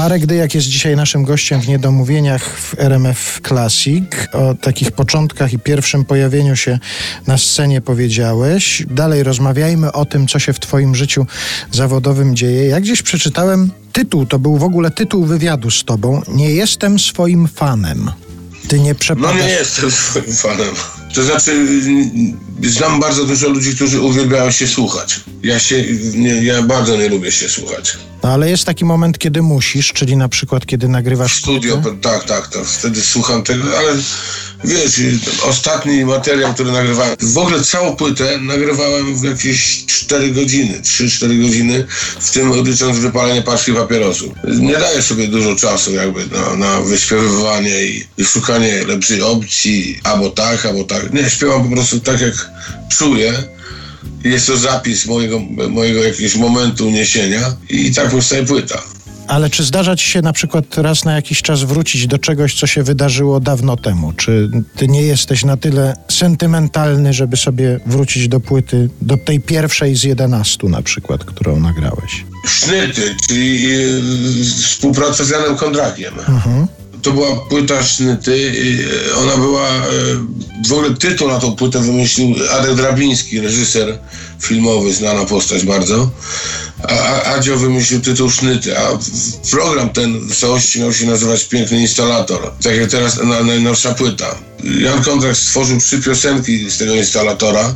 Marek Dyjak jest dzisiaj naszym gościem w Niedomówieniach w RMF Classic. O takich początkach i pierwszym pojawieniu się na scenie powiedziałeś. Dalej rozmawiajmy o tym, co się w twoim życiu zawodowym dzieje. Jak gdzieś przeczytałem tytuł, to był w ogóle tytuł wywiadu z tobą. Nie jestem swoim fanem. Ty nie przepadasz... No nie jestem swoim fanem. To znaczy, znam bardzo dużo ludzi, którzy uwielbiają się słuchać. Ja się, nie, ja bardzo nie lubię się słuchać. No, ale jest taki moment, kiedy musisz, czyli na przykład, kiedy nagrywasz Studio, płytę? tak, tak, to wtedy słucham tego, ale wiesz, ostatni materiał, który nagrywałem, w ogóle całą płytę nagrywałem w jakieś 4 godziny, 3-4 godziny, w tym licząc wypalenie paczki papierosów. Nie daję sobie dużo czasu jakby na, na wyśpiewywanie i, i szukanie lepszej opcji, albo tak, albo tak. Nie, śpiewam po prostu tak, jak czuję. Jest to zapis mojego, mojego jakiegoś momentu uniesienia i tak powstaje płyta. Ale czy zdarza ci się na przykład raz na jakiś czas wrócić do czegoś, co się wydarzyło dawno temu? Czy ty nie jesteś na tyle sentymentalny, żeby sobie wrócić do płyty, do tej pierwszej z 11 na przykład, którą nagrałeś? Sznyty, czyli yy, współpraca z Janem Kondrakiem. Mhm. To była płyta Sznyty. yy, Ona była, yy, w ogóle tytuł na tą płytę wymyślił Adek Drabiński, reżyser filmowy, znana postać bardzo. A, Adzio wymyślił tytuł Sznyty, a program ten w całości miał się nazywać Piękny Instalator. Tak jak teraz na, najnowsza płyta. Jan Kondrak stworzył trzy piosenki z tego instalatora.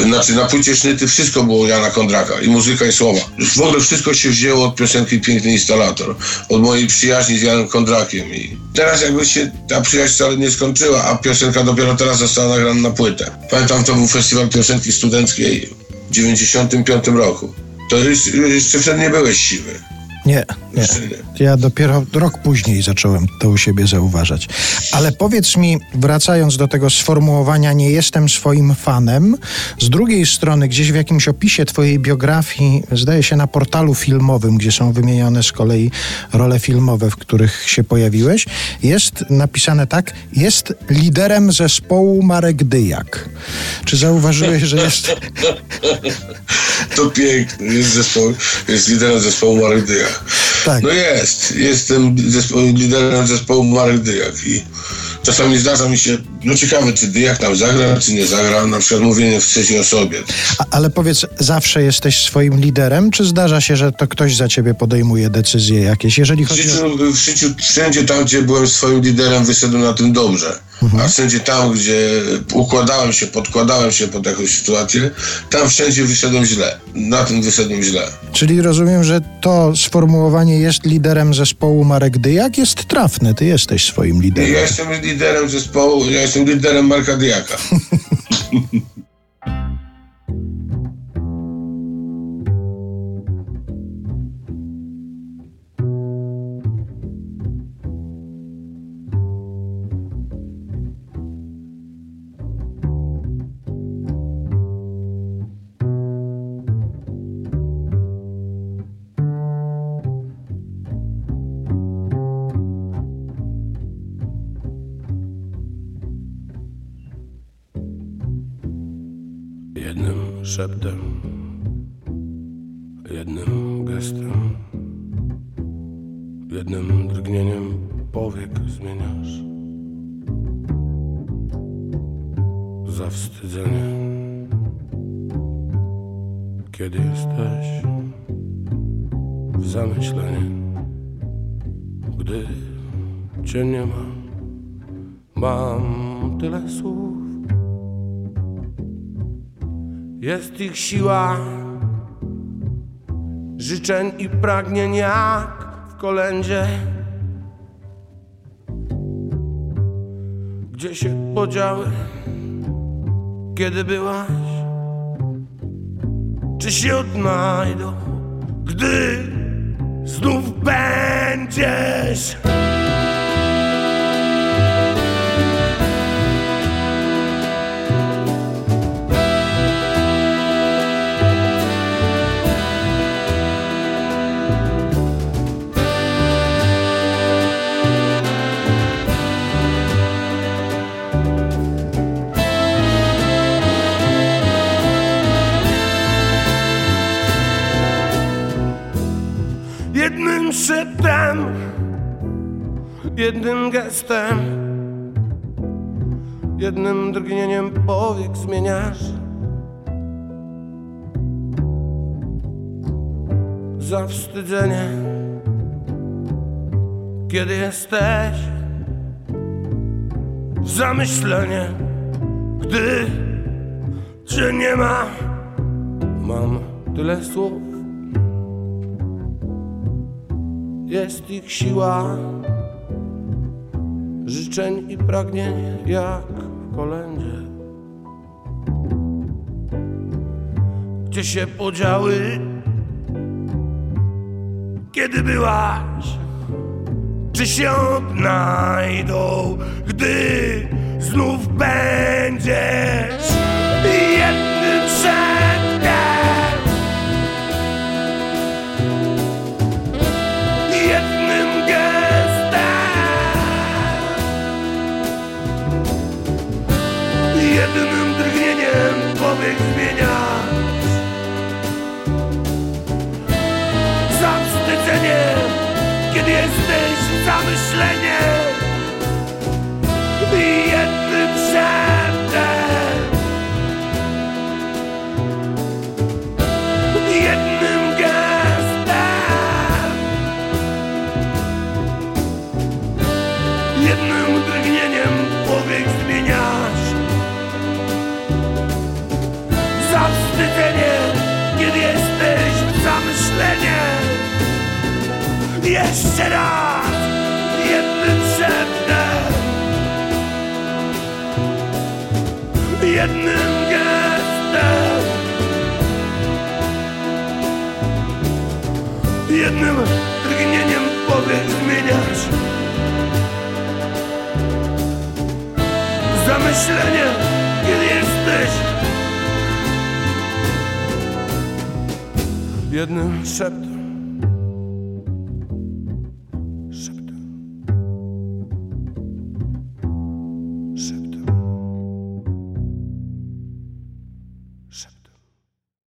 Znaczy na płycie Sznyty wszystko było Jana Kondraka i muzyka i słowa. W ogóle wszystko się wzięło od piosenki Piękny Instalator, od mojej przyjaźni z Janem Kondrakiem i teraz jakby się ta przyjaźń wcale nie skończyła, a piosenka dopiero teraz została nagrana na płytę. Pamiętam, to był festiwal piosenki studenckiej w 95 roku. To jeszcze wtedy nie byłeś siwy. Nie, nie. Ja dopiero rok później zacząłem to u siebie zauważać. Ale powiedz mi, wracając do tego sformułowania, nie jestem swoim fanem, z drugiej strony, gdzieś w jakimś opisie Twojej biografii, zdaje się na portalu filmowym, gdzie są wymienione z kolei role filmowe, w których się pojawiłeś, jest napisane tak: jest liderem zespołu Marek Dyjak. Czy zauważyłeś, że jest. To piękne, jest, zespoł, jest liderem zespołu Marek Dyjak. Tak. No jest, jestem liderem zespołu Marek Dyjak i czasami zdarza mi się, no ciekawe, czy Dyjak tam zagra, czy nie zagra, na przykład mówienie w trzeciej osobie. A, ale powiedz, zawsze jesteś swoim liderem, czy zdarza się, że to ktoś za ciebie podejmuje decyzje jakieś? Jeżeli W chodzi o... życiu, w życiu wszędzie tam, gdzie byłem swoim liderem, wyszedłem na tym dobrze. A wszędzie tam, gdzie układałem się, podkładałem się pod jakąś sytuację, tam wszędzie wyszedłem źle. Na tym wyszedłem źle. Czyli rozumiem, że to sformułowanie jest liderem zespołu Marek Dyjak jest trafne. Ty jesteś swoim Ja liderem. jestem liderem zespołu, ja jestem liderem Marka Dyjaka. Jednym szeptem, jednym gestem, jednym drgnieniem powiek zmieniasz zawstydzenie. Kiedy jesteś w zamyśleniu, gdy cię nie ma, mam tyle słów. Jest ich siła życzeń i pragnień jak w kolędzie. Gdzie się podziały, kiedy byłaś? Czy się odnajdą, gdy znów będziesz? Szeptem, jednym gestem, jednym drgnieniem powiek zmieniasz. Zawstydzenie, kiedy jesteś. W zamyślenie, gdy cię nie ma. Mam tyle słów, jest ich siła, życzeń i pragnień jak w kolędzie. Gdzie się podziały, kiedy byłaś? Czy się odnajdą, gdy znów będziesz zamyślenie, jednym szeptem, jednym gestem. Jednym drgnieniem powiek zmieniasz Zawstydzenie, Jeszcze raz, jednym szeptem Jednym gestem Jednym drgnieniem powiek zmieniasz zamyślenie, kiedy jesteś. Jednym szeptem.